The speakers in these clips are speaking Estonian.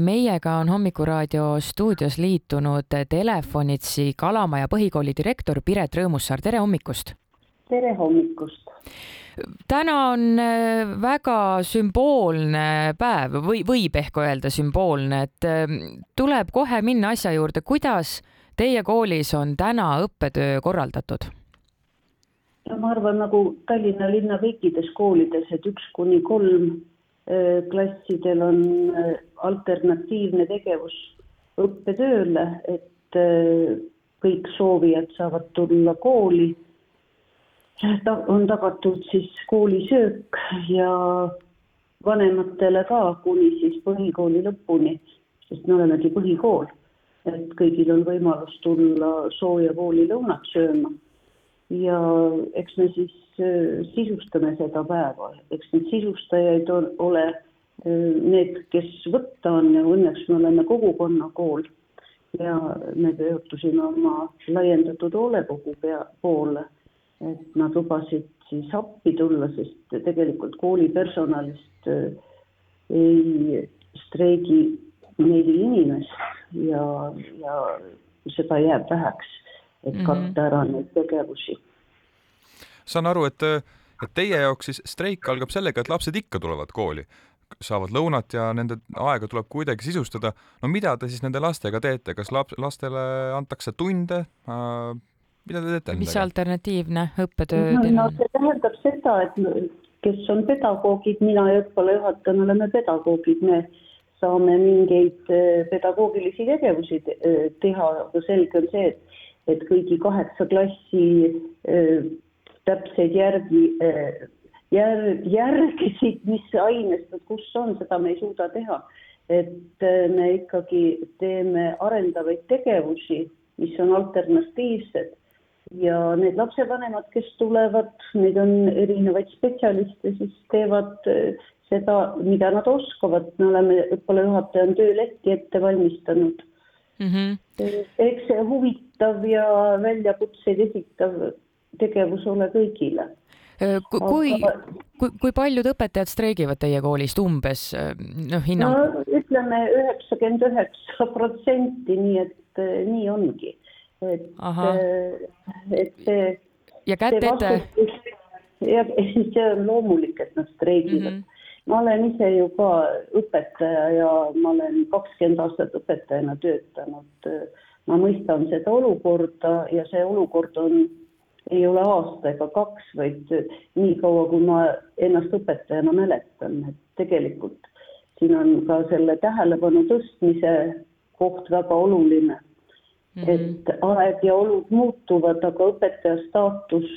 meiega on Hommikuraadio stuudios liitunud Telefonitsi Kalamaja põhikooli direktor Piret Rõõmussaar, tere hommikust! tere hommikust! täna on äh, väga sümboolne päev või võib ehk öelda sümboolne, et ähm, tuleb kohe minna asja juurde, kuidas teie koolis on täna õppetöö korraldatud? no ma arvan, nagu Tallinna linna kõikides koolides, et üks kuni kolm klassidel on äh, alternatiivne tegevus õppetööle, et kõik soovijad saavad tulla kooli on tagatud siis koolisöök ja vanematele ka kuni siis põhikooli lõpuni, sest me olemegi põhikool, et kõigil on võimalus tulla sooja koolilõunat sööma. Ja eks me siis äh, sisustame seda päeva, eks neid sisustajaid on, ole äh, need, kes võtta on. Ja õnneks me oleme kogukonnakool ja me pöördusime oma laiendatud hoolekogu pea poole et nad lubasid siis appi tulla, sest tegelikult koolipersonalist äh, ei streigi neli inimest. Ja, ja seda jääb väheks, et mhm. katta ära neid tegevusi. saan aru, et, et teie jaoks siis streik algab sellega, et lapsed ikka tulevad kooli, saavad lõunat ja nende aega tuleb kuidagi sisustada. no mida te siis nende lastega teete, kas laps, lastele antakse tunde äh,, mida te teete? mis alternatiivne õppetöö no, no see tähendab seda, et kes on pedagoogid, mina ja õppealajuhatajana oleme pedagoogid, me saame mingeid äh, pedagoogilisi tegevusi äh, teha, aga selge on see, et, et kõigi kaheksa klassi äh, täpseid järgi järg, järgisid, mis ainest või kus on, seda me ei suuda teha. et me ikkagi teeme arendavaid tegevusi, mis on alternatiivsed. Ja need lapsevanemad, kes tulevad, neid on erinevaid spetsialiste, siis teevad äh, seda, mida nad oskavad, me oleme, õppealajuhataja on tööletti ette valmistanud mm. -hmm. eks see huvitav ja väljakutseid esitav tegevus ole kõigile. Äh, kui Aga..., kui, kui paljud õpetajad streigivad teie koolist umbes, noh hinnang no,? ütleme üheksakümmend üheksa protsenti, nii et nii ongi et, äh, et see. ja kätt ette. ja see on loomulik, et nad streigivad mm. -hmm ma olen ise ju ka õpetaja ja ma olen kakskümmend aastat õpetajana töötanud. ma mõistan seda olukorda ja see olukord on, ei ole aasta ega kaks, vaid nii kaua, kui ma ennast õpetajana mäletan, et tegelikult siin on ka selle tähelepanu tõstmise koht väga oluline Mm -hmm. et aeg ja olud muutuvad, aga õpetaja staatus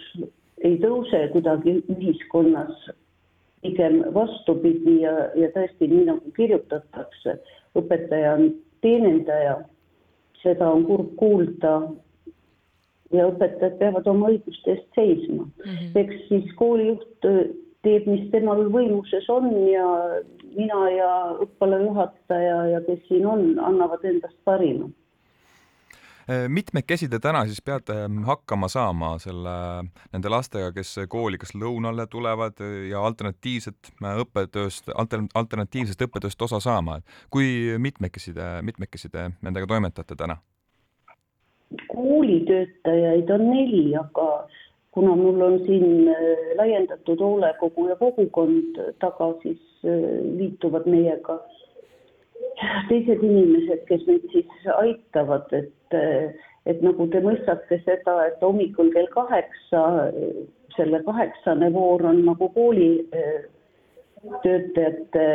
ei tõuse kuidagi ühiskonnas, pigem vastupidi ja, ja tõesti nii nagu kirjutatakse, õpetaja on teenindaja, seda on kurb kuulda. ja õpetajad peavad oma õiguste eest seisma mm, -hmm. eks siis koolijuht teeb, mis temal võimuses on ja mina ja õppealajuhataja ja kes siin on, annavad endast parima Äh, mitmekesi te täna siis peate ähm, hakkama saama selle, nende lastega, kes kooli kas lõunale tulevad äh, ja alternatiivset äh, õppetööst, alter-, alternatiivsest õppetööst osa saama, et kui mitmekesi te, mitmekesi te nendega toimetate täna? koolitöötajaid on neli, aga kuna mul on siin laiendatud hoolekogu ja kogukond taga, siis liituvad meiega teised inimesed, kes meid siis aitavad, et et nagu te mõistate seda, et hommikul kell kaheksa, selle kaheksane voor on nagu kooli eh, töötajate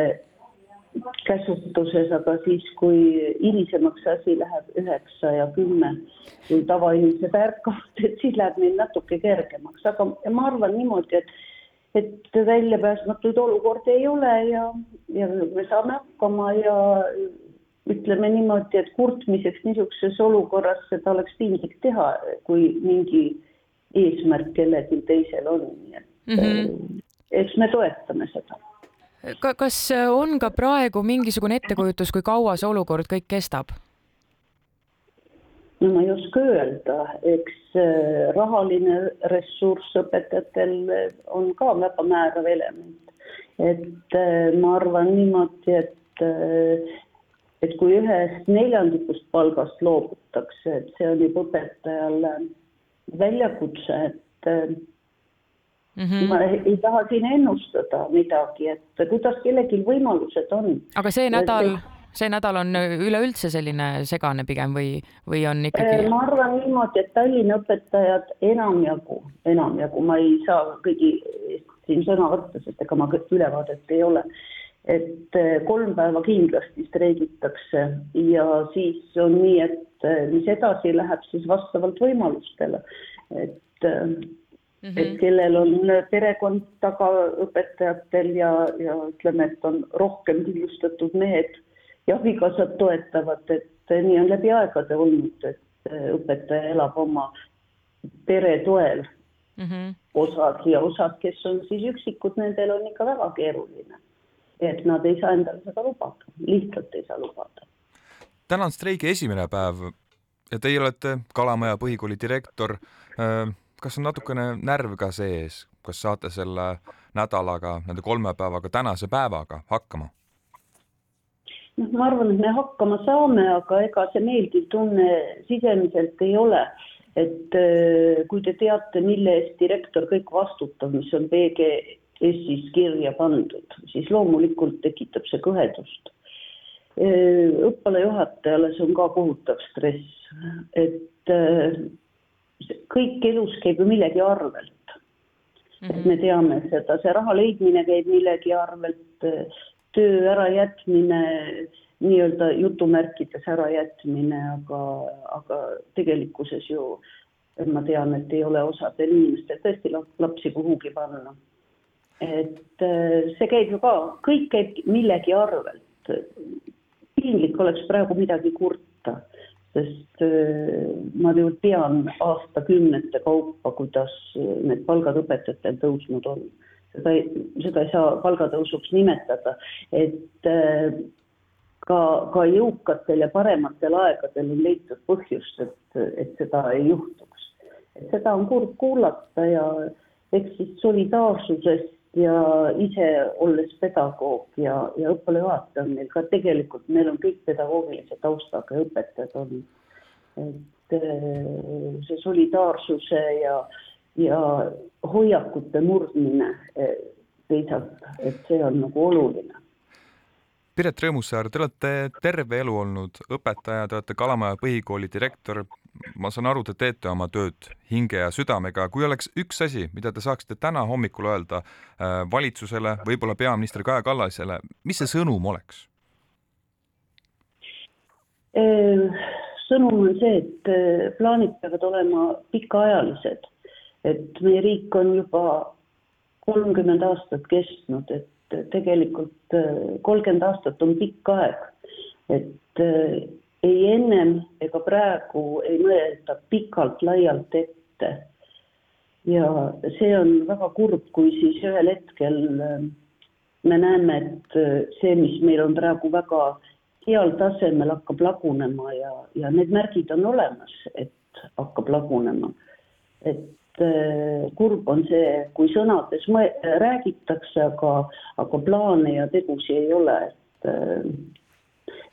käsutuses, aga siis, kui hilisemaks asi läheb üheksa ja kümme, kui tavainimesed ärkavad, et siis läheb neil natuke kergemaks, aga ma arvan niimoodi, et et väljapääsmatuid olukordi ei ole ja, ja me saame hakkama ja ütleme niimoodi, et kurtmiseks niisuguses olukorras seda oleks piinlik teha, kui mingi eesmärk kellelgi teisel on, nii et mm -hmm. eks me toetame seda. ka, kas on ka praegu mingisugune ettekujutus, kui kaua see olukord kõik kestab? No ma ei oska öelda, eks äh, rahaline ressurss õpetajatel on ka väga määrav element. et äh, ma arvan niimoodi, et et kui ühest neljandikust palgast loobutakse, et see on juba õpetajale väljakutse, et mm -hmm. ma ei, ei taha siin ennustada midagi, et kuidas kellelgi võimalused on. aga see nädal, see nädal on üleüldse selline segane pigem või, või on ikkagi? ma arvan niimoodi, et Tallinna õpetajad enamjagu, enamjagu, ma ei saa kõigi siin sõna võtta, sest ega ma ülevaadet ei ole et eh, kolm päeva kindlasti streigitakse ja siis on nii, et mis edasi läheb, siis vastavalt võimalustele, et mm, -hmm. et kellel on perekond taga õpetajatel ja, ja ütleme, et on rohkem kindlustatud mehed ja abikaasad toetavad, et nii on läbi aegade olnud, et õpetaja elab oma pere toel mm. -hmm. osad ja osad, kes on siis üksikud, nendel on ikka väga keeruline et nad ei saa endale seda lubada, lihtsalt ei saa lubada. täna on streigi esimene päev ja teie olete Kalamaja põhikooli direktor. Äh, kas on natukene närv ka sees, kas saate selle nädalaga, nende kolme päevaga, tänase päevaga hakkama? Noh, ma arvan, et me hakkama saame, aga ega see meeldiv tunne sisemiselt ei ole. et äh, kui te teate, mille eest direktor kõik vastutab, mis on PG Eestis kirja pandud, siis loomulikult tekitab see kõhedust. õppealajuhatajale see on ka kohutav stress, et kõik elus käib ju millegi arvelt. et me mhm. teame seda, see raha leidmine käib millegi arvelt, töö ärajätmine, nii-öelda jutumärkides ärajätmine, aga, aga tegelikkuses ju ma tean, et ei ole osadel inimestel tõesti lapsi kuhugi panna et äh, see käib ju ka, kõik käib millegi arvelt. piinlik oleks praegu midagi kurta, sest äh, ma ju tean aastakümnete kaupa, kuidas need palgad õpetajatel tõusnud on. Seda ei, seda ei saa palgatõusuks nimetada, et äh, ka, ka jõukatel ja parematel aegadel on leitud põhjust, et, et seda ei juhtuks. seda on kurb kuulata ja eks siis solidaarsusest ja ise olles pedagoog ja, ja õppealajuhataja on meil ka tegelikult, meil on kõik pedagoogilise taustaga õpetajad on. et äh, see solidaarsuse ja, ja hoiakute murdmine teisalt, et see on nagu oluline Piret Rõõmussaar, te olete terve elu olnud õpetaja, te olete Kalamaja põhikooli direktor. ma saan aru, te teete oma tööd hinge ja südamega. kui oleks üks asi, mida te saaksite täna hommikul öelda äh, valitsusele, võib-olla peaminister Kaja Kallasele, mis see sõnum oleks? Äh, sõnum on see, et plaanid peavad olema pikaajalised, et meie riik on juba kolmkümmend aastat kestnud, et tegelikult äh, kolmkümmend aastat on pikk aeg, et äh, ei ennem ega praegu ei mõelda pikalt-laialt ette. ja see on väga kurb, kui siis ühel hetkel äh, me näeme, et see, mis meil on praegu väga heal tasemel, hakkab lagunema ja, ja need märgid on olemas, et hakkab lagunema. et kurb on see, kui sõnades räägitakse, aga, aga plaane ja tegusid ei ole, et äh,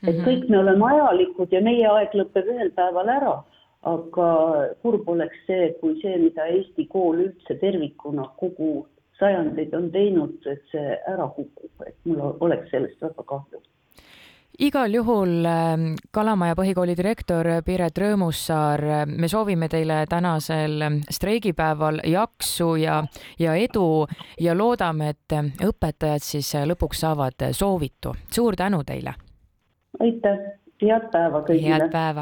et mhm. kõik me oleme ajalikud ja meie aeg lõpeb ühel päeval ära, aga kurb oleks see, kui see, mida Eesti kool üldse tervikuna kogu sajandeid on teinud, et see ära kukub, et mul oleks sellest väga kahju igal juhul ähm, Kalamaja põhikooli direktor Piret Rõõmussaar, me soovime teile tänasel streigipäeval jaksu ja, ja edu ja loodame, et õpetajad siis lõpuks saavad soovitu. suur tänu teile! aitäh, head päeva kõigile! head päeva!